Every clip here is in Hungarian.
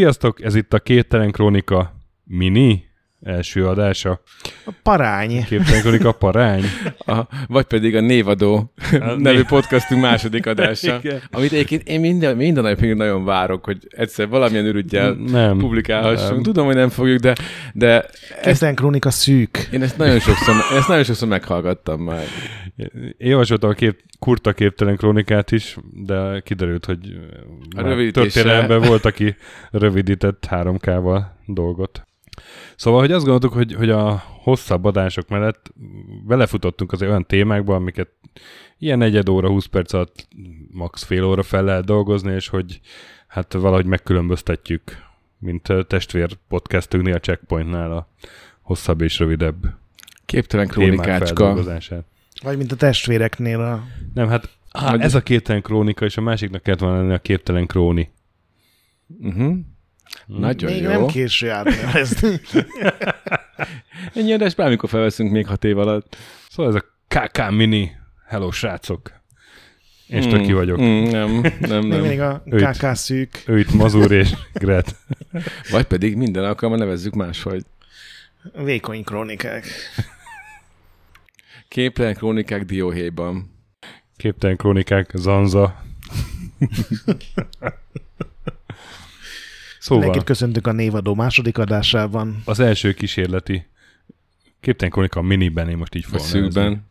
Sziasztok, ez itt a Képtelen Krónika mini első adása. A parány. Képtelen Krónika parány. A, vagy pedig a Névadó nevű podcastunk második adása, Igen. amit egyébként én minden, minden nap nagyon várok, hogy egyszer valamilyen ürügyel Nem. publikálhassunk. Nem. Tudom, hogy nem fogjuk, de, de ezt, Kezden krónika szűk. én ezt nagyon sokszor, ezt nagyon sokszor meghallgattam már. Én javasoltam a kép, kurta Képtelen Krónikát is, de kiderült, hogy A történelemben volt, aki rövidített 3K-val dolgot. Szóval, hogy azt gondoltuk, hogy, hogy a hosszabb adások mellett belefutottunk azért olyan témákba, amiket ilyen negyed óra, 20 perc alatt max fél óra fel lehet dolgozni, és hogy hát valahogy megkülönböztetjük, mint a testvér podcastünknél, a checkpointnál a hosszabb és rövidebb Képtelen témák krónikácska. Vagy mint a testvéreknél a... Nem, hát á, Vagy- ez a képtelen krónika, és a másiknak kellett volna lenni a képtelen króni. Uh-huh. Nagyon Még jó. nem késő átnevezni. Ennyi adást bármikor felveszünk még hat év alatt. Szóval ez a KK Mini. Hello, srácok! Én mm, ki vagyok. Mm. Mm, nem, nem, Még nem. a. KK szűk. Ő itt Mazur és Gret. Vagy pedig minden alkalommal nevezzük máshogy. Vékony krónikák. Képtelen krónikák dióhéjban. Képtelen krónikák, Zanza. Szóval Mindenkit köszöntök a névadó második adásában. az első kísérleti Képtelen krónika miniben, én most így fogom nevezni. szűkben.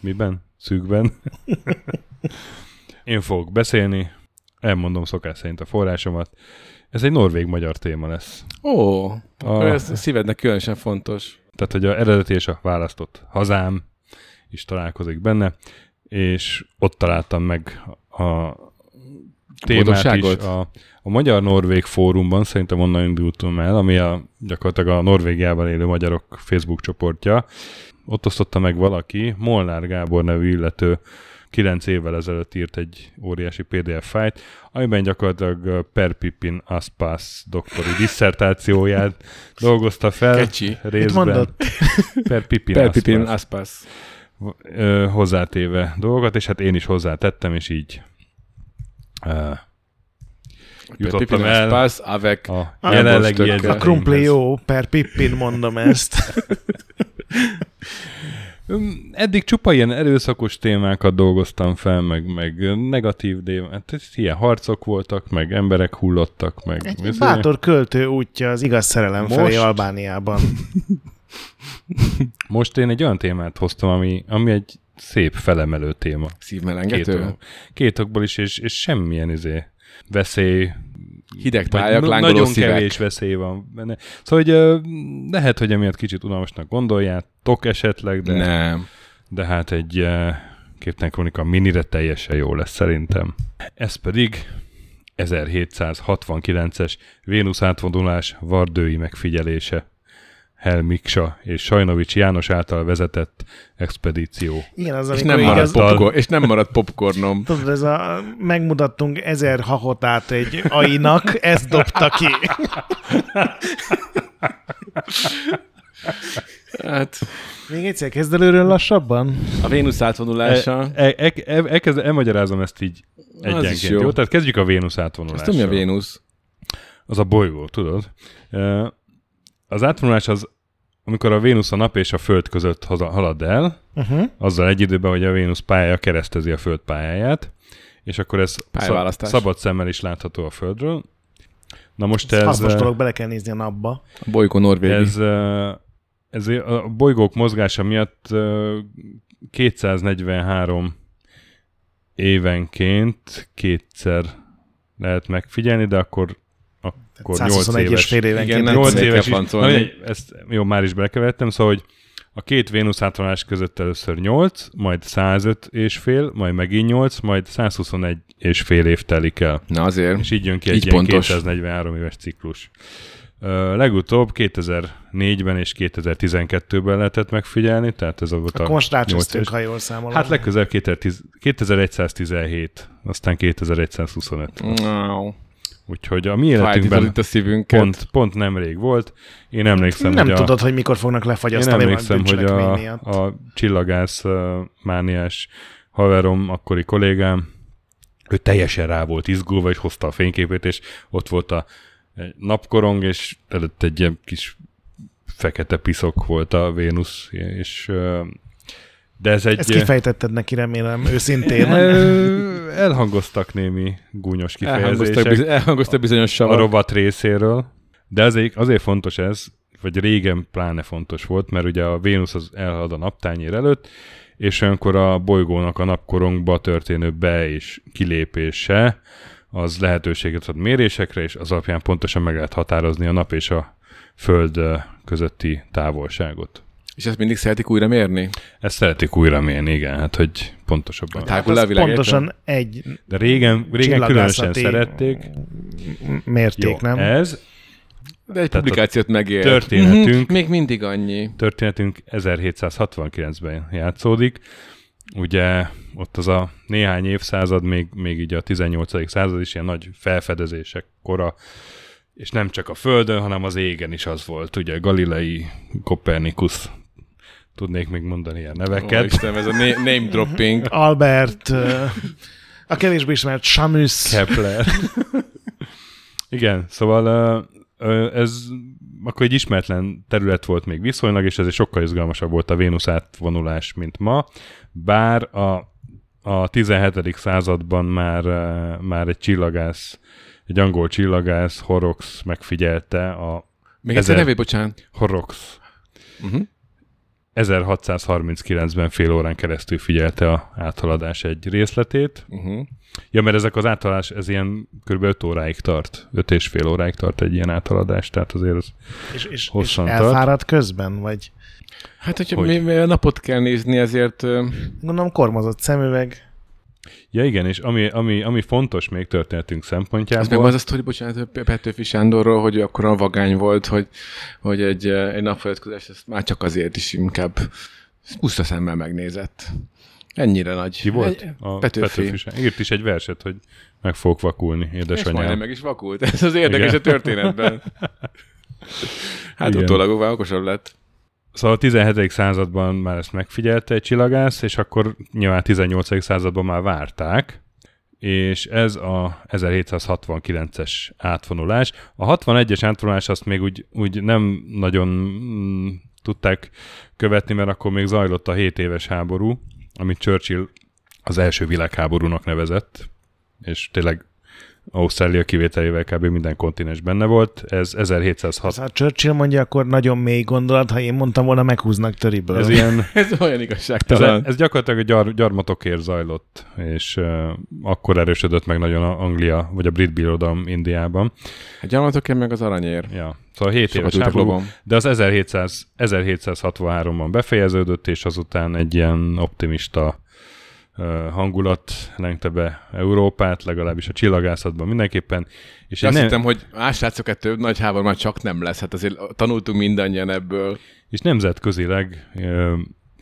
Miben? Szűkben. Én fogok beszélni, elmondom szokás szerint a forrásomat. Ez egy norvég-magyar téma lesz. Ó, akkor A- ez a szívednek különösen fontos. Tehát, hogy a eredeti és a választott hazám is találkozik benne, és ott találtam meg a témát is a, a Magyar-Norvég fórumban, szerintem onnan indultunk el, ami a, gyakorlatilag a Norvégiában élő magyarok Facebook csoportja. Ott osztotta meg valaki, Molnár Gábor nevű illető, 9 évvel ezelőtt írt egy óriási PDF fájt, amiben gyakorlatilag Per Pippin Aspas doktori disszertációját dolgozta fel. Kecsi. Részben. Per Pippin, Per Aspas Aspas. ö, hozzátéve dolgokat, és hát én is hozzátettem, és így ö, jutottam el Aspas, avec a jelenlegi a jó, per Pippin mondom ezt. Eddig csupa ilyen erőszakos témákat dolgoztam fel, meg, meg negatív témák, hát ilyen harcok voltak, meg emberek hullottak, meg... Egy ez- bátor költő útja az igaz szerelem Most? felé Albániában. Most én egy olyan témát hoztam, ami, ami egy szép felemelő téma. Két, szívmelengető. ok- két okból is, és, és semmilyen izé veszély, Hideg lángoló Nagyon szívek. kevés veszély van benne. Szóval, hogy lehet, hogy emiatt kicsit unalmasnak gondoljátok esetleg, de, Nem. de hát egy képtelen kronika minire teljesen jó lesz szerintem. Ez pedig 1769-es Vénusz átvonulás vardői megfigyelése. Helmiksa és Sajnovics János által vezetett expedíció. Igen, az, És nem, maradt popcorn, és nem maradt popcornom. tudod, ez a, megmutattunk ezer hahotát egy ainak, ezt dobta ki. Hát Még egyszer kezd előről lassabban? a Vénusz átvonulása. E, e, e, elkezd, elmagyarázom ezt így egyenként. is jó. jó. Tehát kezdjük a Vénusz Ezt átvonulással. tudom, mi a Vénusz. Az a bolygó, tudod? Ö, Az átvonulás az, amikor a Vénusz a nap és a Föld között halad el, Uh-huh. azzal egy időben, hogy a Vénusz pályája keresztezi a Föld pályáját, és akkor ez Pályaválasztás. szabad szemmel is látható a Földről. Na most Ez ez, hasznos ö, dolog, bele kell nézni a napba. A bolygó Norvégi. ez, ö, ez a bolygók mozgása miatt ö, 243 évenként kétszer lehet megfigyelni, de akkor akkor 8 121 és éves. fél évenként. Igen, nem Nyolc tudom, éves kell is. Na, mindegy, ezt jó, már is belekevertem, szóval, hogy a két Vénusz átvonulás között először 8, majd 105 és fél, majd megint 8, majd 121 és fél év telik el. Na azért. És így jön ki egy Így ilyen pontos. 243 éves ciklus. Legutóbb 2004-ben és 2012-ben lehetett megfigyelni, tehát ez volt Akkor a most rácsöztünk, nyolcas. ha jól számolom. Hát legközelebb 2010 2117, aztán 2125. Wow. Úgyhogy a mi életünkben itt a szívünket. pont, pont nemrég volt. Én emlékszem, nem hogy a, tudod, hogy mikor fognak én lefagyasztani valami emlékszem, hogy a, a csillagász uh, mániás haverom, akkori kollégám, ő teljesen rá volt izgulva, és hozta a fényképét, és ott volt a napkorong, és előtt egy ilyen kis fekete piszok volt a Vénusz, és de ez egy... Ezt kifejtetted neki, remélem, őszintén. Elhangoztak némi gúnyos kifejezések elhangoztak bizonyos a savak. rovat részéről, de azért, azért fontos ez, vagy régen pláne fontos volt, mert ugye a Vénusz az elhalad a naptányér előtt, és olyankor a bolygónak a napkorongba történő be- és kilépése az lehetőséget ad mérésekre, és az alapján pontosan meg lehet határozni a nap és a föld közötti távolságot. És ezt mindig szeretik újra mérni? Ezt szeretik újra mérni, igen, hát hogy pontosabban. Hát az a világ pontosan egy De régen, régen különösen szerették. mérték, Jó, nem? ez De egy Tehát publikációt megér. történetünk- Mhm, Még mindig annyi. történetünk 1769-ben játszódik. Ugye ott az a néhány évszázad, még, még így a 18. század is ilyen nagy felfedezések kora, és nem csak a Földön, hanem az égen is az volt. Ugye Galilei, Kopernikus, tudnék még mondani ilyen Ó, neveket. Istenem, ez a na- name dropping. Albert, a kevésbé ismert Samus. Kepler. Igen, szóval ez akkor egy ismeretlen terület volt még viszonylag, és ezért sokkal izgalmasabb volt a Vénusz átvonulás, mint ma, bár a, a 17. században már, már egy csillagász, egy angol csillagász, Horrocks megfigyelte a Még egyszer Ezer- nevét, bocsánat. Horrocks Uh-huh. 1639-ben fél órán keresztül figyelte a áthaladás egy részletét, Uh-huh. Ja, mert ezek az áthaladás, ez ilyen kb. 5 óráig tart. 5 és fél óráig tart egy ilyen áthaladás, tehát azért az És, és, és Hosszan tart. elfáradt közben? Vagy Hát, hogyha Hogy? mi, mi napot kell nézni, ezért gondolom kormozott szemüveg. Ja igen, és ami, ami, ami fontos még történetünk Ez meg szempontjából, az a sztori, bocsánat, Pe- Petőfi Sándorról, hogy akkor a vagány volt, hogy, hogy egy, egy napföldközés ezt már csak azért is inkább puszta szemmel megnézett. Ennyire nagy. ki volt? Egy, A Petőfi. Petőfi. Írt is egy verset, hogy meg fogok vakulni, és édesanyám. meg is vakult. Ez az érdekes Igen. a történetben. Hát Igen. utólag okosabb lett. Szóval a 17. században már ezt megfigyelte egy csillagász, és akkor nyilván 18. században már várták, és ez a 1769-es átvonulás. A 61-es átvonulás azt még úgy, úgy nem nagyon mm, tudták követni, mert akkor még zajlott a 7 éves háború, amit Churchill az első világháborúnak nevezett, és tényleg Ausztrália kivételével kb. minden kontinens benne volt. Ez 1706 Ha Churchill mondja, akkor nagyon mély gondolat, ha én mondtam volna, meghúznak töriből. ez ilyen Ez olyan Ez, igazságtalan. ez gyakorlatilag a gyar, gyarmatokért zajlott, és uh, akkor erősödött meg nagyon a Anglia, vagy a brit birodalom Indiában. Hát gyarmatokért meg az aranyér. Ja. Szóval 7 Sokat éves háború, de az 1700, 1763-ban befejeződött, és azután egy ilyen optimista hangulat lengte be Európát, legalábbis a csillagászatban mindenképpen. És egy azt nem, hittem, hogy srácok, egy több nagy háború már csak nem lesz. Hát azért tanultunk mindannyian ebből. és nemzetközileg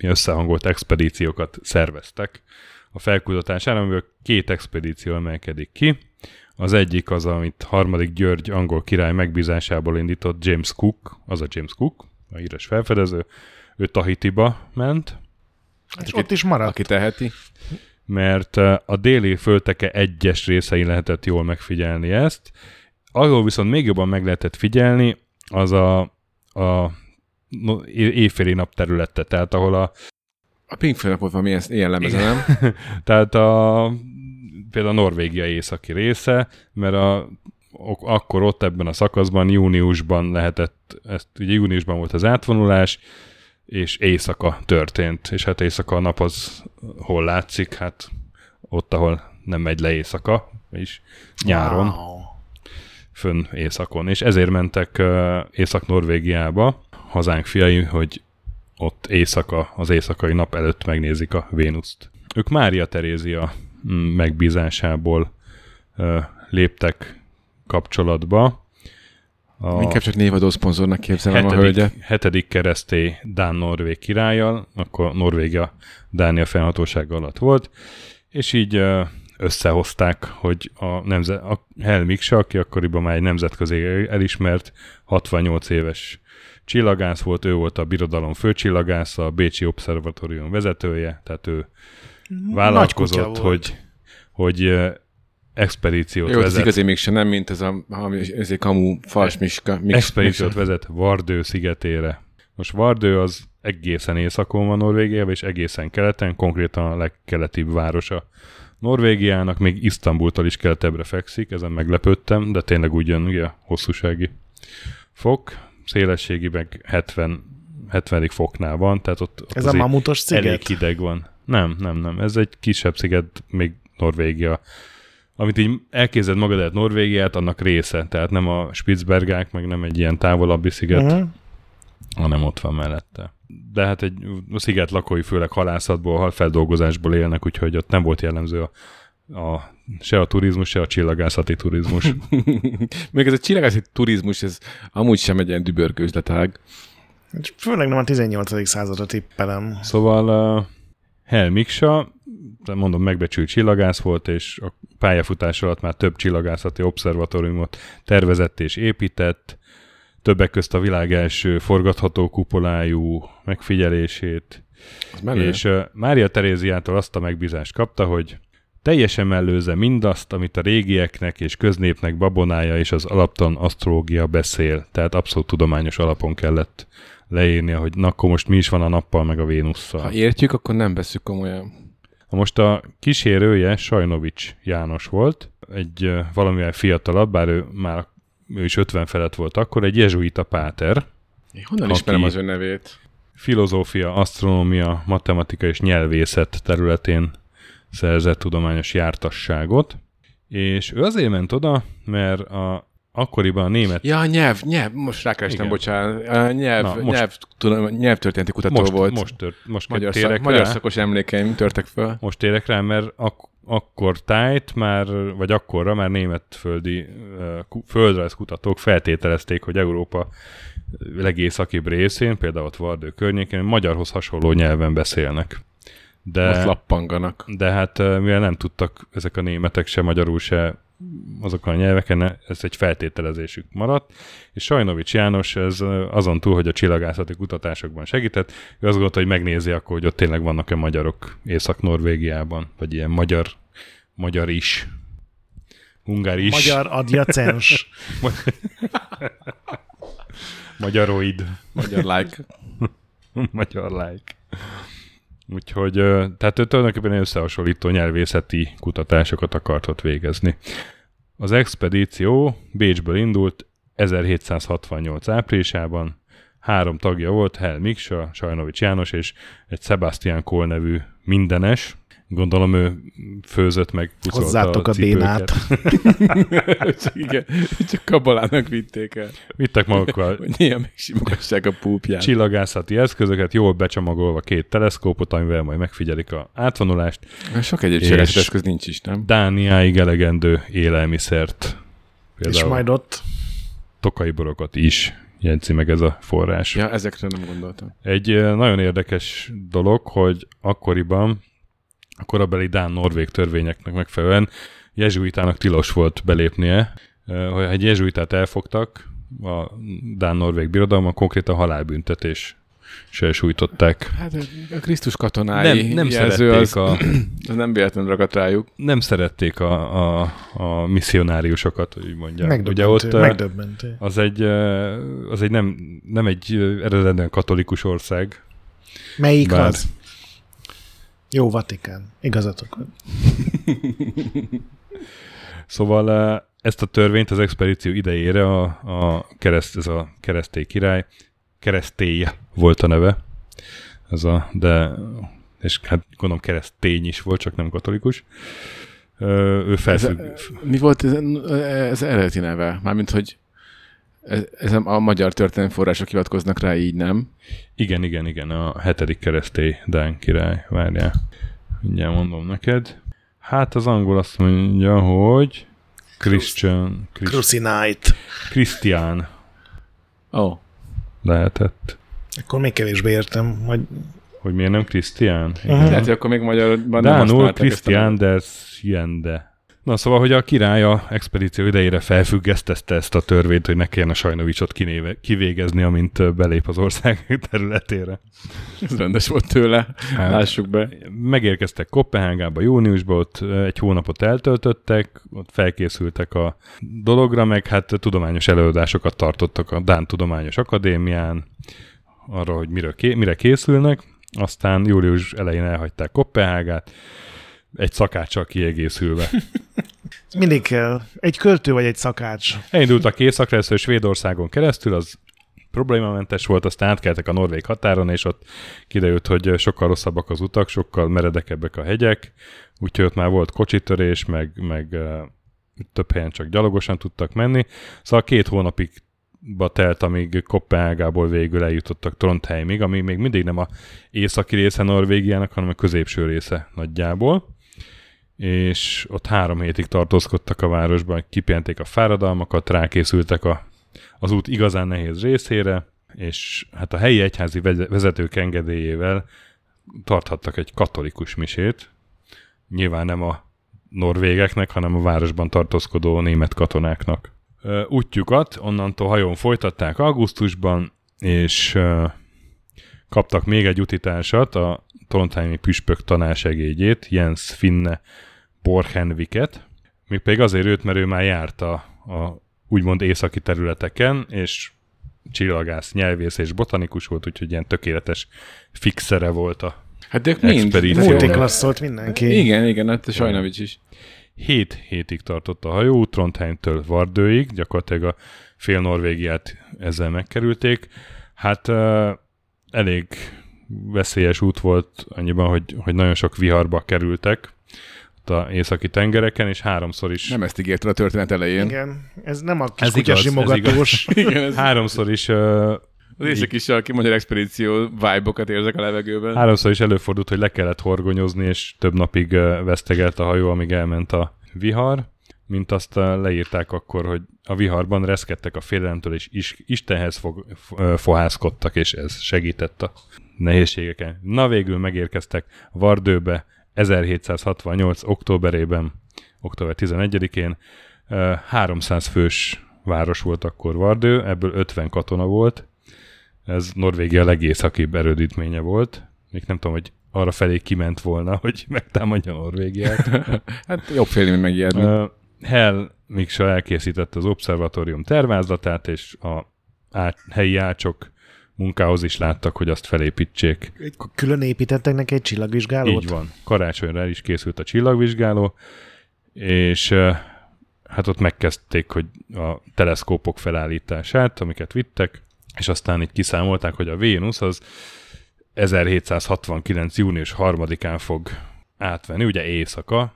összehangolt expedíciókat szerveztek a felkutatására, amiből két expedíció emelkedik ki. Az egyik az, amit harmadik György angol király megbízásából indított James Cook, az a James Cook, a híres felfedező, ő Tahitiba ment, és ott is maradt. Aki teheti. mert ö, a déli fölteke egyes részein lehetett jól megfigyelni ezt. Ahol viszont még jobban meg lehetett figyelni, az a, a no- éjféli nap területe, tehát ahol a, A Pink Floydnak volt valami ilyen, lemeze, nem? tehát a például a Norvégia északi része, mert a, akkor ott ebben a szakaszban júniusban lehetett, ezt, ugye júniusban volt az átvonulás, és éjszaka történt, és hát éjszaka a nap az hol látszik, hát ott, ahol nem megy le éjszaka, és nyáron, wow. Fönn éjszakon, és ezért mentek Észak-Norvégiába, hazánk fiai, hogy ott éjszaka, az éjszakai nap előtt megnézik a Vénuszt. Ők Mária Terézia mm, megbízásából léptek kapcsolatba. A Inkább csak névadó szponzornak képzelem a hetedik, hölgyet. hetedik keresztély Dán-Norvég királlyal, akkor Norvégia Dánia fennhatósága alatt volt, és így összehozták, hogy a, nemze- a Helmikse, aki akkoriban már egy nemzetközi elismert 68 éves csillagász volt, ő volt a birodalom főcsillagásza, a Bécsi Obszervatórium vezetője, tehát ő vállalkozott, hogy, hogy expedíciót Jó, ez vezet. igazi mégse nem, mint ez a, a ez egy kamu fals miska. Mix, expedíciót vezet Vardő szigetére. Most Vardő az egészen északon van Norvégiában, és egészen keleten, konkrétan a legkeletibb városa Norvégiának, még Isztambultól is keletebbre fekszik, ezen meglepődtem, de tényleg úgy jön ugye, a hosszúsági fok, szélességi meg 70, 70 foknál van, tehát ott, ott Ez a mamutos elég sziget? hideg van. Nem, nem, nem. Ez egy kisebb sziget, még Norvégia. Amit így elképzeld magad el Norvégiát, annak része. Tehát nem a Spitzbergák, meg nem egy ilyen távolabbi sziget, uh-huh. Hanem ott van mellette. De hát egy a sziget lakói főleg halászatból, halfeldolgozásból élnek, úgyhogy ott nem volt jellemző a, a se a turizmus, se a csillagászati turizmus. Még ez a csillagászi turizmus, ez amúgy sem egy ilyen dübörgő üzletág. Főleg nem a 18. századra tippelem. Szóval uh, Hel Miksa, mondom, megbecsült csillagász volt, és a pályafutás alatt már több csillagászati obszervatóriumot tervezett és épített, többek közt a világ első forgatható kupolájú megfigyelését, és uh, Mária Teréziától azt a megbízást kapta, hogy teljesen mellőzze mindazt, amit a régieknek és köznépnek babonája és az alaptalan asztrológia beszél. Tehát abszolút tudományos alapon kellett leírnia, hogy na akkor most mi is van a nappal meg a Vénusszal. Ha értjük, akkor nem veszük komolyan. Na most a kísérője Sajnovics János volt, egy valamivel fiatalabb, bár ő már ő is 50 felett volt akkor, egy jezsuita páter, Én honnan ismerem az ön nevét? filozófia, asztronómia, matematika és nyelvészet területén szerzett tudományos jártasságot, és ő azért ment oda, mert a, akkoriban a német Ja, nyelv, nyelv, most rákerestem, bocsánat. A nyelv, Na, most- nyelv, tudom, nyelvtörténeti kutató most, volt. most, tört, most magyar, térek szak, magyar rá, szakos emlékeim törtek fel. most térek rá, mert ak- akkor tájt már, vagy akkorra már németföldi uh, ku- földrajzkutatók feltételezték, hogy Európa legészakibb részén, például ott Vardő környékén, magyarhoz hasonló nyelven beszélnek. De, lappanganak. de hát mivel nem tudtak ezek a németek se magyarul, se azokon a nyelveken, ez egy feltételezésük maradt, és Sajnovics János ez azon túl, hogy a csillagászati kutatásokban segített, ő azt gondolta, hogy megnézi akkor, hogy ott tényleg vannak-e magyarok Észak-Norvégiában, vagy ilyen magyar, magyar is, ungár is, Magyar adjacens. magyaroid, Magyar like. magyar like. Úgyhogy, tehát ő tulajdonképpen összehasonlító nyelvészeti kutatásokat akart ott végezni. Az expedíció Bécsből indult 1768 áprilisában, három tagja volt, Hel Miksa, Sajnovics János és egy Sebastian Kohl nevű mindenes. Gondolom ő főzött meg pucolta Hozzátok a cipőket. bénát. Csak igen, csak kabalának vitték el. Vittek magukkal Hogy néha megsimogassák a púpját. csillagászati eszközöket, jól becsomagolva két teleszkópot, amivel majd megfigyelik a átvonulást, Sok egyéb csillagászati eszköz nincs is, nem? Dániáig elegendő élelmiszert. És majd ott tokai borokat is jegyzi meg ez a forrás. Ja, ezekre nem gondoltam. Egy nagyon érdekes dolog, hogy akkoriban a korabeli Dán-Norvég törvényeknek megfelelően jezsuitának tilos volt belépnie. Ha egy jezsuitát elfogtak, a Dán-Norvég birodalma konkrétan halálbüntetés se sújtották. Hát a Krisztus katonái Nem, nem jelző az, a, az nem véletlenül ragadt rájuk. nem szerették a, a, a misszionáriusokat, hogy úgy mondjam. Ugye ott megdöbbentő. az egy, az egy nem, nem egy ö, eredetben katolikus ország. Melyik bár- az? Jó, Vatikán. Igazatok van. Szóval ö, ezt a törvényt az expedíció idejére a, a kereszt, ez a keresztély király, keresztély volt a neve, ez a, de és hát gondolom keresztény is volt, csak nem katolikus. Ő Ez, felfügg, mi volt ez, ez eredeti neve? Mármint, hogy ez, a magyar történelmi források hivatkoznak rá, így nem? Igen, igen, igen, a hetedik keresztély Dán király, várjál. Mindjárt mondom neked. Hát az angol azt mondja, hogy Christian, Christ, Cruci Night. Christian Ó, oh. lehetett. Akkor még kevésbé értem, hogy Hogy miért nem Christian? Aha. lehet, hogy akkor még magyarban nem Dánul Christian nevet. der Siende. Na szóval, hogy a király a expedíció idejére felfüggesztette ezt a törvényt, hogy ne kelljen a Sajnovicsot kinéve, kivégezni, amint belép az ország területére. Ez rendes volt tőle, Hát, lássuk be. Megérkeztek Kopenhágába júniusban, ott egy hónapot eltöltöttek, ott felkészültek a dologra, meg hát tudományos előadásokat tartottak a Dán Tudományos Akadémián, arra, hogy mire, ké- mire készülnek. Aztán július elején elhagyták Kopenhágát, egy szakáccsal kiegészülve. Mindig kell. Egy költő vagy egy szakács. Elindultak északra, először Svédországon keresztül, az problémamentes volt, aztán átkeltek a norvég határon, és ott kiderült, hogy sokkal rosszabbak az utak, sokkal meredekebbek a hegyek, úgyhogy ott már volt kocsitörés, meg, meg több helyen csak gyalogosan tudtak menni. Szóval két hónapig ba telt, amíg Kopenhágából végül eljutottak Trondheimig, ami még mindig nem a északi része Norvégiának, hanem a középső része nagyjából. És ott három hétig tartózkodtak a városban, kipihenték a fáradalmakat, rákészültek a, az út igazán nehéz részére, és hát a helyi egyházi veze- vezetők engedélyével tarthattak egy katolikus misét, nyilván nem a norvégeknek, hanem a városban tartózkodó német katonáknak. Útjukat onnantól hajón folytatták augusztusban, és kaptak még egy utitársat, a Trondheimi püspök tanársegédjét, Jens Finne Borhenviket, még pedig azért őt, mert ő már járt a, a úgymond északi területeken, és csillagász, nyelvész és botanikus volt, úgyhogy ilyen tökéletes fixere volt a Hát ők mind. Multiklasszolt mindenki. Igen, igen, hát Sajnovics is. Hét hétig tartott a hajó, Trondheimtől Vardőig, gyakorlatilag a fél Norvégiát ezzel megkerülték. Hát uh, elég veszélyes út volt annyiban, hogy, hogy nagyon sok viharba kerültek a északi tengereken, és háromszor is, Nem ezt ígérted a történet elején. Igen. Ez nem a kis Ez igaz, ez simogatós. Igen, ez háromszor is uh, az északi sarki magyar expedíció vibe-okat érzek a levegőben. Háromszor is előfordult, hogy le kellett horgonyozni, és több napig vesztegelt a hajó, amíg elment a vihar, mint azt ö, leírták akkor, hogy a viharban reszkedtek a félelemtől, és is, Istenhez fog, ö, fohászkodtak, és ez segített a nehézségeken. Na végül megérkeztek Vardőbe 1768. októberében, október 11-én. Ö, 300 fős város volt akkor Vardő, ebből 50 katona volt, ez Norvégia legészakibb erődítménye volt. Még nem tudom, hogy arra felé kiment volna, hogy megtámadja Norvégiát. Hát jobb félni, mint megijedni. Hell Miksa elkészítette az obszervatórium tervázlatát, és a á- helyi ácsok munkához is láttak, hogy azt felépítsék. Külön építettek neki egy csillagvizsgálót? Így van. Karácsonyra el is készült a csillagvizsgáló, és hát ott megkezdték, hogy a teleszkópok felállítását, amiket vittek, és aztán így kiszámolták, hogy a Vénusz az 1769. június 3-án fog átvenni, ugye éjszaka.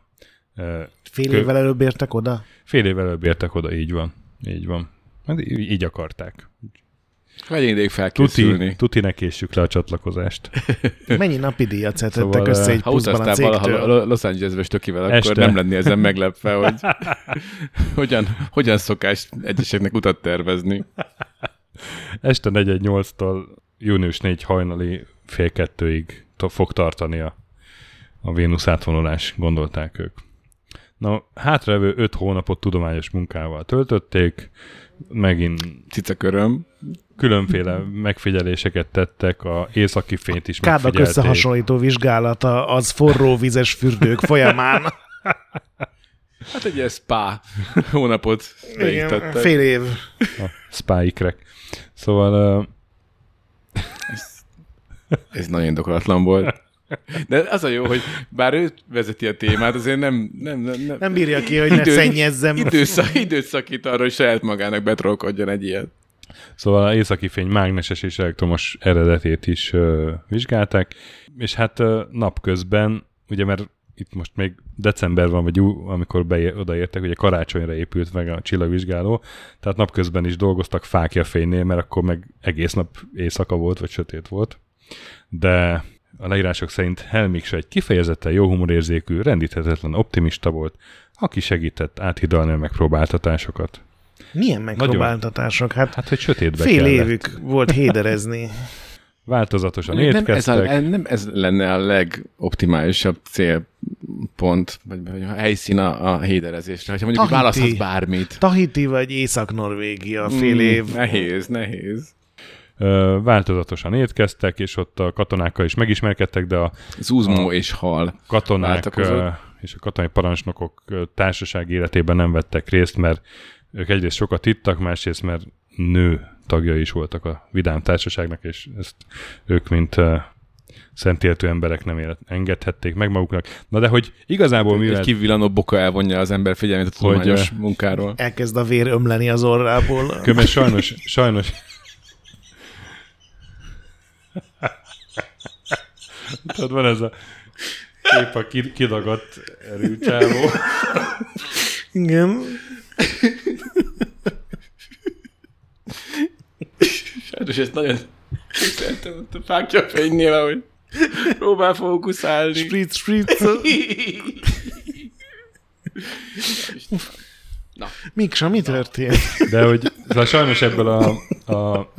Fél Kö- évvel előbb értek oda? Fél évvel előbb értek oda, így van. Így van. Hát í- így akarták. Legyen ideig Tuti, felkészülni. tuti ne késsük le a csatlakozást. Mennyi napi díjat szedtettek Szóval, össze egy Ha pluszban a cégtől? Lo- Los Angelesbe stökivel, akkor Este. nem lenni ezen meglepve, hogy hogyan, hogyan szokás egyeseknek utat tervezni. Este 4-8-tól június 4 hajnali fél kettőig fog tartani a, a Vénusz átvonulás, gondolták ők. Na, hátrevő 5 hónapot tudományos munkával töltötték, megint Cicaköröm. különféle megfigyeléseket tettek, a északi fényt is Kádak megfigyelték. összehasonlító vizsgálata az forró vizes fürdők folyamán. Hát egy ilyen spa hónapot Igen, fél év. A spáikrek. Szóval uh, Ez nagyon indokolatlan volt. De az a jó, hogy bár ő vezeti a témát, azért nem... Nem, nem, nem, Nem bírja ki, hogy ne szennyezzem. Időszak, időt szakít arra, hogy saját magának betrolkodjon egy ilyet. Szóval a északi fény mágneses és elektromos eredetét is ö, vizsgálták, és hát ö, napközben, ugye mert itt most még december van, vagy ú, amikor be, odaértek, ugye karácsonyra épült meg a csillagvizsgáló, tehát napközben is dolgoztak fákja fénynél, mert akkor meg egész nap éjszaka volt, vagy sötét volt. De a leírások szerint Helmikse egy kifejezetten jó humorérzékű, rendíthetetlen optimista volt, aki segített áthidalni a megpróbáltatásokat. Milyen megpróbáltatások? Hát, Hát, hogy sötétbe fél kellett. évük volt héderezni. Változatosan Nem ez, a, nem ez lenne a legoptimálisabb cél pont, vagy, vagy a helyszín a, a héderezésre. Ha mondjuk Tahiti. választhatsz bármit. Tahiti vagy Észak-Norvégia fél év. Mm, nehéz, nehéz. Változatosan étkeztek, és ott a katonákkal is megismerkedtek, de a Zuzmó és hal. katonák és a katonai parancsnokok társaság életében nem vettek részt, mert ők egyrészt sokat ittak, másrészt mert nő tagjai is voltak a vidám társaságnak, és ezt ők, mint uh, szentéltő emberek nem élet, engedhették meg maguknak. Na de hogy igazából mivel... Egy kivillanó boka elvonja az ember figyelmét a Hogy, tudományos eh, munkáról. Elkezd a vér ömleni az orrából. Köme sajnos, sajnos... Tudod, van ez a kép a ki- kidagadt erőcsávó. Igen. Sajnos ezt nagyon szerintem ott a fákja fénynél, ahogy próbál fókuszálni. Spritz, spritz. Na, Miksa, mi történt? De hogy szóval sajnos ebből a, a,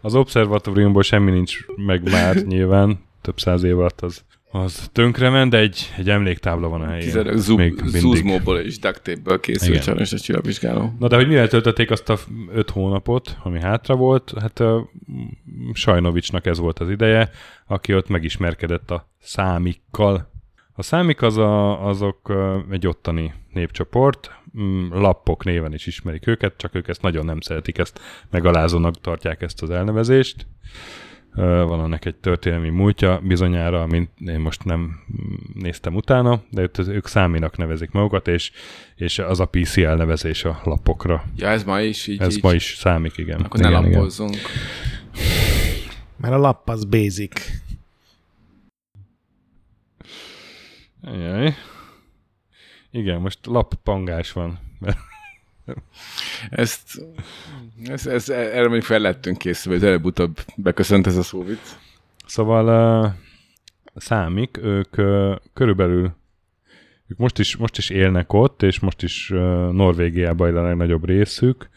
az obszervatóriumból semmi nincs meg már nyilván, több száz év alatt az, az tönkrement, de egy, egy emléktábla van a helyén. Tizenek zuzmóból és duct tape-ből készült sajnos a csillagvizsgáló. Na de hogy mivel töltötték azt a öt hónapot, ami hátra volt, hát uh, Sajnovicsnak ez volt az ideje, aki ott megismerkedett a számikkal. A számik az a, azok uh, egy ottani népcsoport, mm, lappok néven is ismerik őket, csak ők ezt nagyon nem szeretik, ezt megalázónak tartják ezt az elnevezést. Van ennek egy történelmi múltja bizonyára, mint én most nem néztem utána, de ők száminak nevezik magukat, és, és az a PC elnevezés a lapokra. Ja, ez ma is így. Ez így. ma is számik, igen. Akkor ne igen, igen. Mert a lapp az basic. Ajaj. Igen, most lappangás van. Ezt, ez, ez, erre mondjuk fel lettünk készülve, hogy előbb-utóbb beköszönt ez a szóvic. Szóval uh, számik, ők uh, körülbelül ők most is, most is élnek ott, és most is uh, Norvégiában a legnagyobb részük,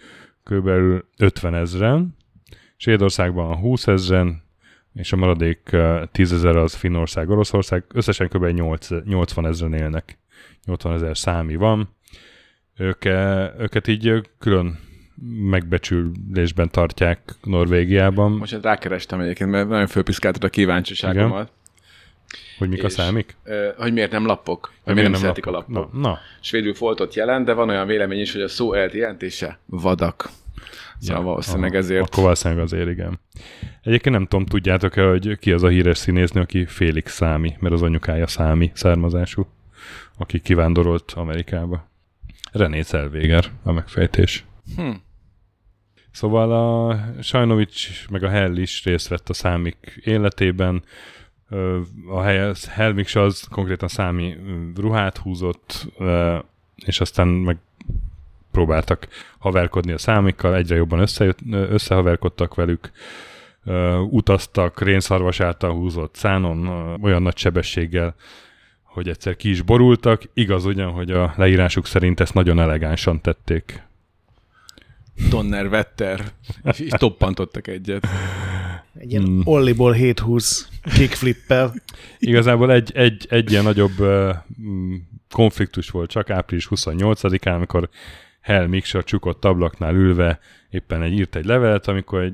körülbelül 50 ezren, Svédországban 20 ezren, és a maradék uh, 10 ezer az Finnország, Oroszország, összesen kb. 8, 80 ezren élnek. 80 ezer számi van. Ők, őket így külön megbecsülésben tartják Norvégiában. Most hát rákerestem egyébként, mert nagyon fölpiszkáltad a kíváncsiságomat. Hogy mik a számik? Hogy miért nem lappok? Hogy miért nem, szeretik a lappok? lappok? Na, na. Svédül foltot jelent, de van olyan vélemény is, hogy a szó eredeti jelentése vadak. Szóval valószínűleg aha, ezért. Akkor valószínűleg azért, igen. Egyébként nem tudom, tudjátok-e, hogy ki az a híres színésznő, aki Félix Számi, mert az anyukája Számi származású, aki kivándorolt Amerikába. René Zellweger a megfejtés. Hm. Szóval a Sajnovics meg a Hell is részt vett a számik életében. A Helmix az konkrétan számi ruhát húzott, és aztán meg próbáltak haverkodni a számikkal, egyre jobban összejött, összehaverkodtak velük, utaztak rénszarvas által húzott szánon olyan nagy sebességgel, hogy egyszer ki is borultak. Igaz ugyan, hogy a leírásuk szerint ezt nagyon elegánsan tették. Donner Vetter. És, toppantottak egyet. Egy ilyen Mm. Olliból 720 kickflippel. Igazából egy, egy, egy ilyen nagyobb uh, konfliktus volt csak április 28-án, amikor Hell Miksa a csukott ablaknál ülve éppen egy írt egy levelet, amikor egy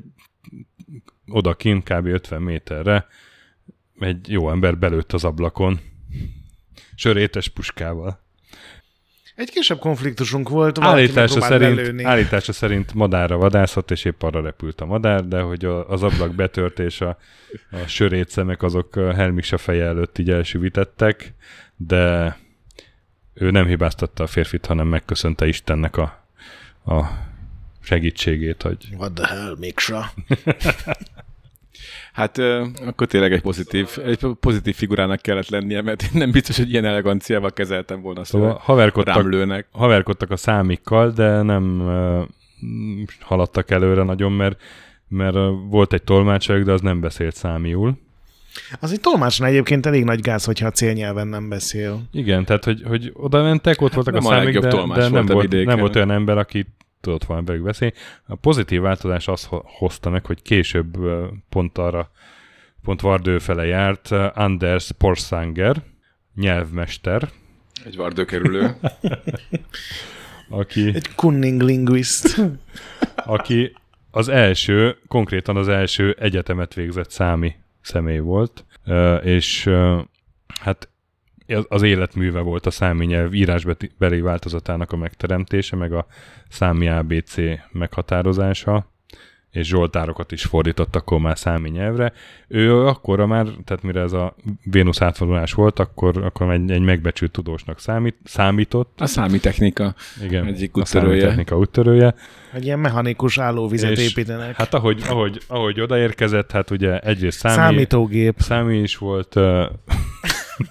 oda kint kb. 50 méterre egy jó ember belőtt az ablakon sörétes puskával. Egy kisebb konfliktusunk volt. Állítása szerint, lelőni. állítása szerint madárra vadászott, és épp arra repült a madár, de hogy a- az ablak betört és a, a sörét szemek azok a Helmiksa feje előtt így elsüvítettek, de ő nem hibáztatta a férfit, hanem megköszönte Istennek a, a segítségét, hogy What the hell, Miksa? Hát akkor tényleg egy pozitív, egy pozitív figurának kellett lennie, mert én nem biztos, hogy ilyen eleganciával kezeltem volna azt, szóval szóval haverkodtak, rám lőnek. haverkodtak a számikkal, de nem haladtak előre nagyon, mert, mert volt egy tolmácsoljuk, de az nem beszélt számiul. Az egy tolmácsnál egyébként elég nagy gáz, hogyha a célnyelven nem beszél. Igen, tehát hogy, hogy oda mentek, ott voltak nem a a számik, de, tolmács de nem, volt a volt, vidéken. nem volt olyan ember, aki tudott volna velük beszélni. A pozitív változás azt ho- hozta meg, hogy később pont arra, pont Vardő fele járt Anders Porsanger, nyelvmester, Egy vardőkerülő. aki, Egy cunning linguist. aki az első, konkrétan az első egyetemet végzett számi személy volt, és hát az- életműve volt a számi nyelv írásbeli változatának a megteremtése, meg a számi ABC meghatározása, és zsoltárokat is fordított akkor már számi nyelvre. Ő akkora már, tehát mire ez a Vénusz átvonulás volt, akkor, akkor egy, egy megbecsült tudósnak számít, számított. A számítechnika. Igen, Egyik a úttörője. számíttechnika úttörője. Egy ilyen mechanikus állóvizet És építenek. Hát ahogy, ahogy, ahogy odaérkezett, hát ugye egyrészt számi, Számítógép. számi is volt.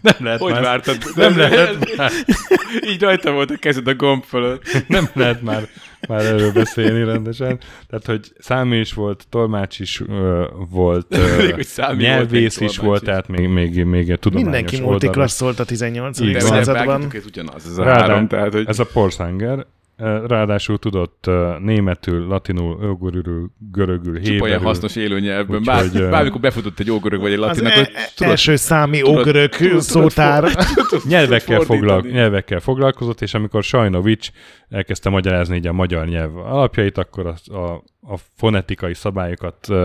Nem lehet Hogy már, vártad? nem lehet már, Így rajta volt a kezed a gomb fölött. nem lehet már, már erről beszélni rendesen. Tehát, hogy számi is volt, tolmács is uh, volt, uh, hogy számi volt, nyelvész még is volt, is. tehát még, még, még tudományos Mindenki oldalra. multiklasszolt a 18. Így De van. ugye században. ez ugyanaz, ez a Rádá- három, tehát hogy Ez a Porsanger. Ráadásul tudott németül, latinul, ógörül, görögül, csupa héberül. hasznos élőnyelvben. Bár, ö, bármikor befutott egy ógörög vagy egy Az latinak, e- hogy e- tudod, első számi ógörög szótár. nyelvekkel, foglal, nyelvekkel foglalkozott, és amikor Sajnovics elkezdte magyarázni így a magyar nyelv alapjait, akkor a, a, a fonetikai szabályokat uh,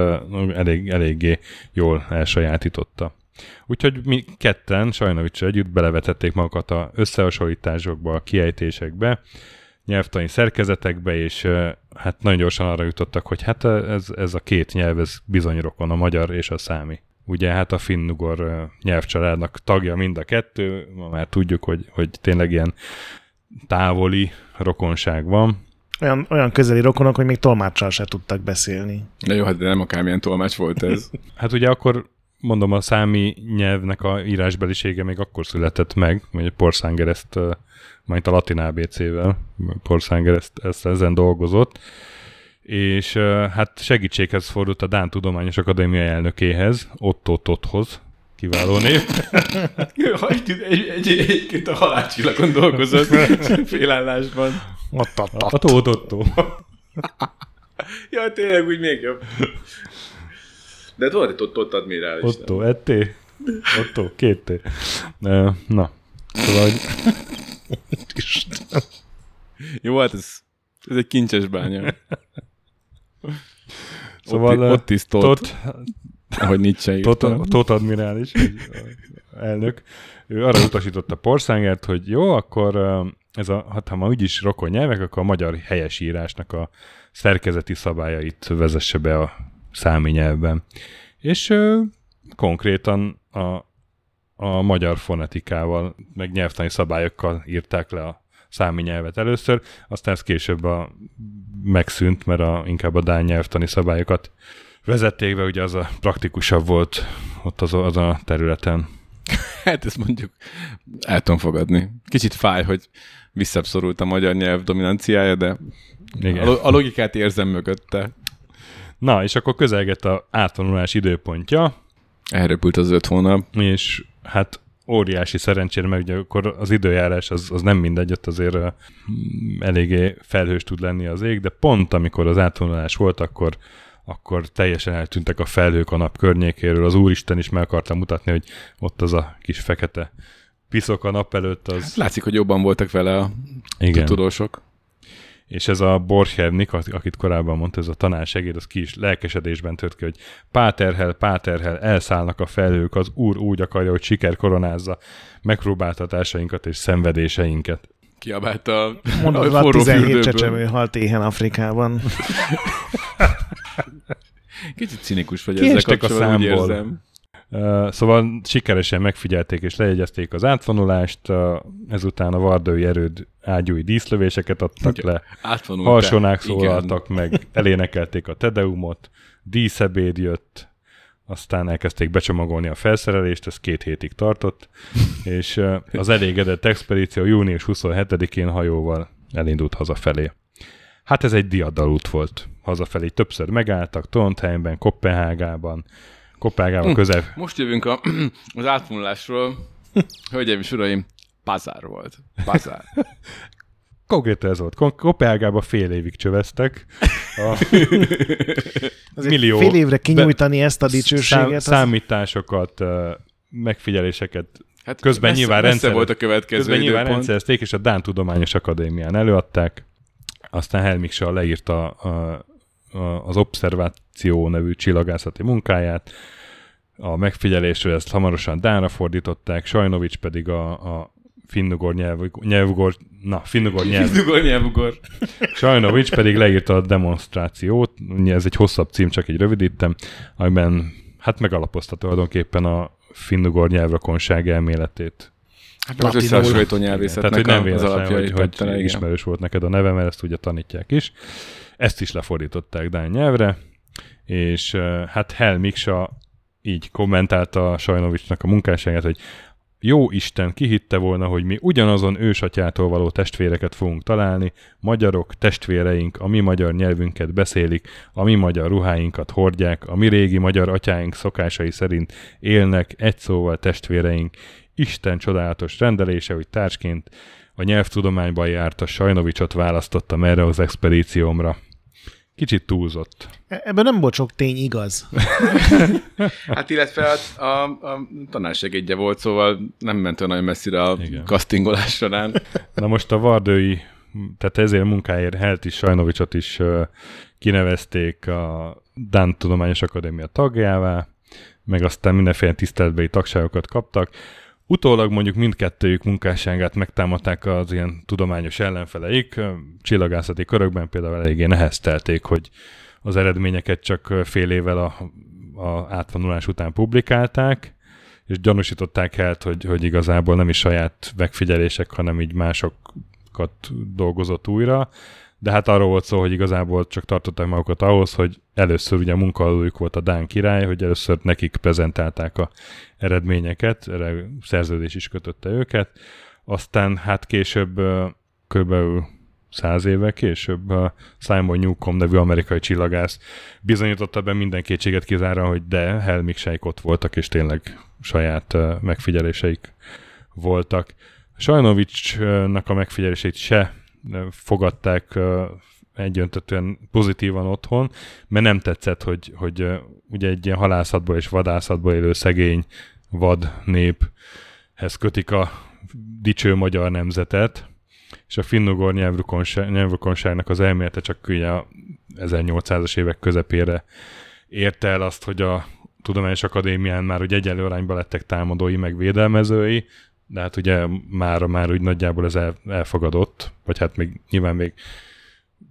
elég, eléggé jól elsajátította. Úgyhogy mi ketten Sajnovicsal együtt belevetették magukat a összehasonlításokba, a kiejtésekbe, nyelvtani szerkezetekbe, és hát nagyon gyorsan arra jutottak, hogy hát ez, ez a két nyelv, ez bizony rokon, a magyar és a számi. Ugye hát a finnugor nyelvcsaládnak tagja mind a kettő, ma már tudjuk, hogy, hogy tényleg ilyen távoli rokonság van. Olyan, olyan közeli rokonok, hogy még tolmáccsal se tudtak beszélni. Na jó, hát de nem akármilyen tolmács volt ez. Hát ugye akkor mondom, a számi nyelvnek a írásbelisége még akkor született meg, hogy Porszánger ezt, majd a latin ABC-vel, Porszánger ezt, ezt ezen dolgozott, és hát segítséghez fordult a Dán Tudományos Akadémia elnökéhez, Otto Totthoz, kiváló név. egy, egy, egy, egyébként a halálcsillagon dolgozott félállásban. Ott, ott, A ott. Tóth Otto. Ja, tényleg úgy még jobb. De volt egy ott, ott admirális. Otto, T. Otto, két T. Ö, Na, szóval, hogy Jó, hát ez, ez egy kincses bánya. Szóval, ott, ott is tot, Tot, ahogy Nietzsche. Tot, Tot admirális, elnök, ő arra utasította Porszángert, hogy jó, akkor ez a, hát ha ma úgyis rokon nyelvek, akkor a magyar helyesírásnak a szerkezeti szabályait vezesse be a számi nyelvben. És ö, konkrétan a, a magyar fonetikával, meg nyelvtani szabályokkal írták le a számi nyelvet először, aztán ez később a, megszűnt, mert a, inkább a dán nyelvtani szabályokat vezették be, ugye az a praktikusabb volt ott az, az a területen. Hát ezt mondjuk el tudom fogadni. Kicsit fáj, hogy visszaszorult a magyar nyelv dominanciája, de Igen. a, lo- a logikát érzem mögötte. Na, és akkor közelgett a átvonulás időpontja, Elröpült az öt hónap. és hát óriási szerencsére, mert ugye akkor az időjárás az, az nem mindegy, ott azért mm, eléggé felhős tud lenni az ég, de pont amikor az átvonulás volt, akkor akkor teljesen eltűntek a felhők a nap környékéről. Az Úristen is meg akarta mutatni, hogy ott az a kis fekete piszok a nap előtt, az... Látszik, hogy jobban voltak vele a Igen. tudósok. És ez a Borchevnik, akit korábban mondta, ez a tanársegéd, az ki is lelkesedésben tört ki, hogy Páterhel, Páterhel, elszállnak a felhők, az Úr úgy akarja, hogy siker koronázza megpróbáltatásainkat és szenvedéseinket. Kiabált a, Mondod, a a forró 17 fürdőből. csecsemő halt éhen Afrikában. Kicsit cinikus vagy Kiestek ezzel a kapcsolatban, úgy számból. érzem. Szóval sikeresen megfigyelték és lejegyezték az átvonulást, ezután a vardői erőd ágyúi díszlövéseket adtak Ugye, le. Alsónák Igen. szólaltak meg, elénekelték a Tedeumot, díszebéd jött, aztán elkezdték becsomagolni a felszerelést, ez két hétig tartott, és az elégedett expedíció június 27-én hajóval elindult hazafelé. Hát ez egy diadalút volt. Hazafelé többször megálltak, Trondheimben, Kopenhágában, Kopenhágában Hm. közel... Most jövünk a, az átvonulásról. Hölgyeim és uraim, pazár volt. Pazár. Konkrétan ez volt. Kopenhágában fél évig csöveztek. A Azért Millió- fél évre kinyújtani ezt a dicsőséget. Szám, az- számításokat megfigyeléseket Hát Közben messze, nyilván messze rendszer- volt a következő közben nyilván időpont. rendszerezték, és a Dán Tudományos Akadémián előadták. Aztán Helmik Shaw leírta a, a, az Observáció nevű csillagászati munkáját, a megfigyelésről ezt hamarosan Dánra fordították, Sajnovics pedig a, a finnugor nyelv, nyelvugor, na, finnugor nyelv, Dugor, nyelvugor. Sajnovics pedig leírta a demonstrációt, ez egy hosszabb cím, csak így rövidítem, amiben hát megalapozta tulajdonképpen a finnugor nyelvrokonság elméletét. Hát az összehasonlító Tehát, nyelvészetnek hogy nem a- az véletlen, alapjait hogy, hogy ismerős volt neked a neve, mert ezt ugye tanítják is. Ezt is lefordították Dán nyelvre, és hát Hel Miksa így kommentálta Sajnovicsnak a munkásságát, hogy jó Isten, ki hitte volna, hogy mi ugyanazon ősatyától való testvéreket fogunk találni, magyarok, testvéreink, a mi magyar nyelvünket beszélik, a mi magyar ruháinkat hordják, a mi régi magyar atyáink szokásai szerint élnek, egy szóval testvéreink, Isten csodálatos rendelése, hogy társként a nyelvtudományban járt a Sajnovicsot választottam erre az expedíciómra. Kicsit túlzott. E- Ebben nem volt sok tény igaz. Hát illetve a, a, a tanársegédje volt, szóval nem ment olyan nagyon messzire a Igen. castingolás során. Na most a Vardői, tehát ezért a munkáért Helt is, Sajnovicsot is ö, kinevezték a Dán Tudományos Akadémia tagjává, meg aztán mindenféle tiszteletbeli tagságokat kaptak. Utólag mondjuk mindkettőjük munkásságát megtámadták az ilyen tudományos ellenfeleik. Csillagászati körökben például eléggé neheztelték, hogy az eredményeket csak fél évvel a, a átvonulás után publikálták, és gyanúsították el, hogy, hogy igazából nem is saját megfigyelések, hanem így másokat dolgozott újra, de hát arról volt szó, hogy igazából csak tartották magukat ahhoz, hogy először ugye a munkahelyük volt a Dán király, hogy először nekik prezentálták a eredményeket, erre szerződés is kötötte őket, aztán hát később körülbelül száz éve később a Simon Newcomb nevű amerikai csillagász bizonyította be minden kétséget kizárva, hogy de Helmikseik ott voltak, és tényleg saját megfigyeléseik voltak. Sajnovicsnak a megfigyeléseit se fogadták egyöntetően pozitívan otthon, mert nem tetszett, hogy, hogy ugye egy ilyen halászatból és vadászatból élő szegény vad néphez kötik a dicső magyar nemzetet, és a finnugor nyelvrokonság, nyelvrokonságnak az elmélete csak ugye a 1800-as évek közepére érte el azt, hogy a Tudományos Akadémián már ugye egyenlő arányban lettek támadói, meg védelmezői, de hát ugye már, már úgy nagyjából ez el, elfogadott, vagy hát még nyilván még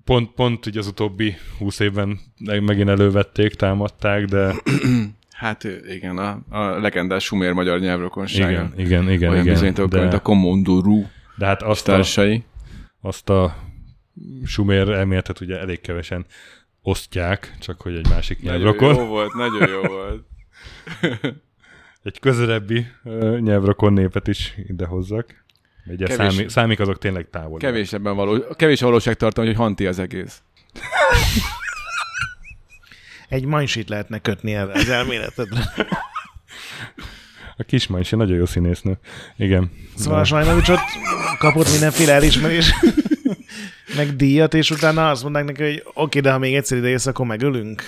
pont, pont ugye az utóbbi húsz évben meg- megint elővették, támadták, de Hát igen, a, a legendás sumér magyar nyelvrokonság. igen, igen, igen, Olyan igen bizonyítók, mint de, a Komondorú de hát azt a, társai. azt a sumér elméletet ugye elég kevesen osztják, csak hogy egy másik Nagyon nyelvrokon. jó volt, nagyon jó volt. Egy közelebbi nyelvrokon népet is ide hozzak. Ugye Kevés- számí, számik azok tényleg távol. Kevés ebben való, kevés a valóságtartalom, hogy Hanti az egész. Egy mansit lehetne kötni erre az elméletedre. A kismany is nagyon jó színésznő. Igen. Szóval a Sajnovicsot kapott mindenféle elismerés, meg díjat, és utána azt mondták neki, hogy oké, de ha még egyszer ide jössz, akkor megölünk.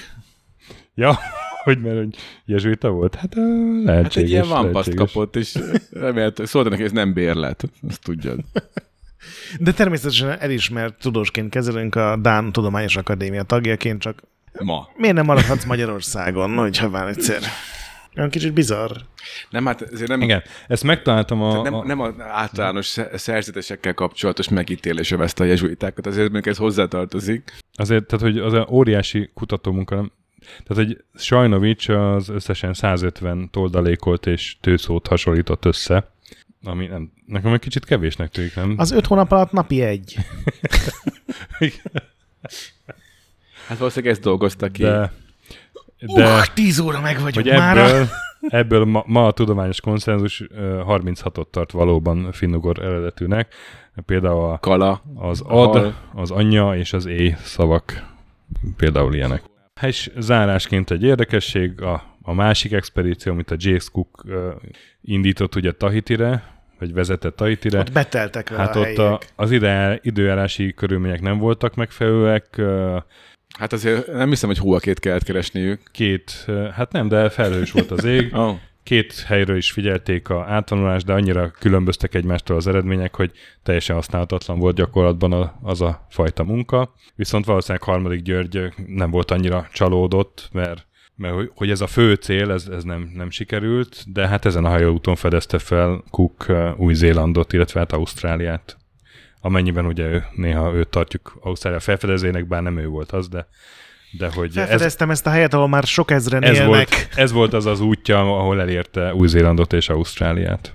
Ja, hogy mert hogy jezsuita volt? Hát lehetséges. Hát egy ilyen vampaszt kapott, és remélhető, szólta neki, ez nem bérlet, azt tudjad. De természetesen elismert tudósként kezelünk a Dán Tudományos Akadémia tagjaként, csak Ma. miért nem maradhatsz Magyarországon, hogyha már egyszer? Olyan kicsit bizarr. Nem, hát ezért nem, Igen, ezt megtaláltam a... nem, a nem az általános sze- szerzetesekkel kapcsolatos megítélés övezte a jezsuitákat, azért még ez hozzátartozik. Azért, tehát, hogy az óriási kutatómunka, tehát, hogy Sajnovics az összesen 150 toldalékolt és tőszót hasonlított össze, ami nem, nekem egy kicsit kevésnek tűnik, nem? Az öt hónap alatt napi egy. Hát valószínűleg ezt dolgozta ki. De, De, uh, tíz óra meg vagyok hogy már. ebből, ebből ma, ma a tudományos konszenzus ö, 36-ot tart valóban finnugor eredetűnek. Például a, Kala. az Hal. ad, az anya és az é szavak például ilyenek. És zárásként egy érdekesség, a, a másik expedíció, amit a James Cook uh, indított ugye Tahitire, vagy vezetett Tahitire, Ott beteltek vele hát a ott a, az ide, időjárási körülmények nem voltak megfelelőek, uh, Hát azért nem hiszem, hogy hóakét kellett keresniük. két, uh, hát nem, de felhős volt az ég, Oh. Két helyről is figyelték a átvonulást, de annyira különböztek egymástól az eredmények, hogy teljesen használhatatlan volt gyakorlatban az a fajta munka. Viszont valószínűleg harmadik György nem volt annyira csalódott, mert mert hogy ez a fő cél, ez, ez nem, nem sikerült, de hát ezen a hajóúton fedezte fel Cook Új-Zélandot, illetve hát Ausztráliát. Amennyiben ugye ő, néha őt tartjuk Ausztrália felfedezének, bár nem ő volt az, de, de hogy Felfedeztem ez, ezt a helyet, ahol már sok ezren ez élnek. volt, ez volt az az útja, ahol elérte Új-Zélandot és Ausztráliát.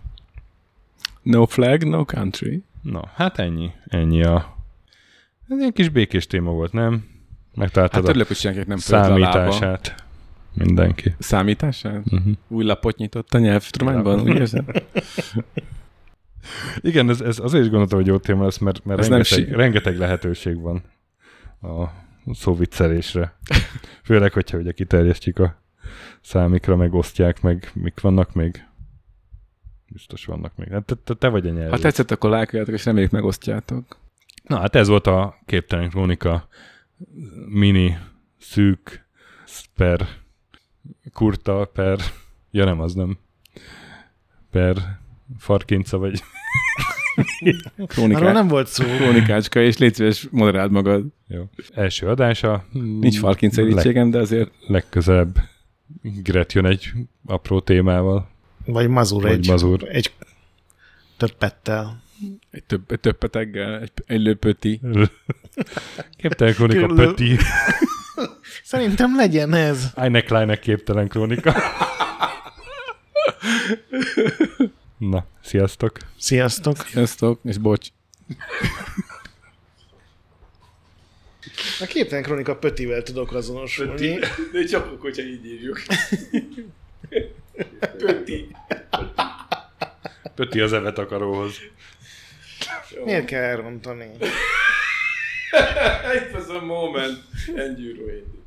No flag, no country. Na, hát ennyi. Ennyi a... Ez egy kis békés téma volt, nem? Megtaláltad Hát a örülök, hogy senkinek nem számítását. Mindenki. Számítását? Uh-huh. Új lapot nyitott a nyelvtudományban, úgy érzed? Igen, ez, ez azért is gondoltam, hogy jó téma lesz, mert, mert Ez nem rengeteg, si- rengeteg lehetőség van a szóviccelésre. Főleg, hogyha ugye kiterjesztjük a számikra, meg osztják, meg mik vannak még. Biztos vannak még. Hát te, te, te vagy a nyelv. Ha tetszett, akkor lájkoljátok, és reméljük megosztjátok. Na hát ez volt a Képtelen Krónika mini, szűk, per, kurta, per, ja nem, az nem, per farkinca, vagy Arról Krónikák. nem volt szó. Krónikácska, és légy szíves, moderáld magad. jó. Első adása. Nincs falkinc érítségem, de azért legközelebb Gret jön egy apró témával, Vagy mazur vagy egy, mazur. egy többettel. egy több, egy több peteggel, egy, egy löpöti. Képtelen krónika Pöti. Szerintem legyen ez. Eine kleine képtelen krónika. Na, sziasztok! Sziasztok. Sziasztok, és bocs. A képtelen kronika Pötivel tudok azonosulni. De csak akkor, hogyha így írjuk. Pöti az evet akaróhoz. Miért kell elrontani? It was a moment, and you ruined it.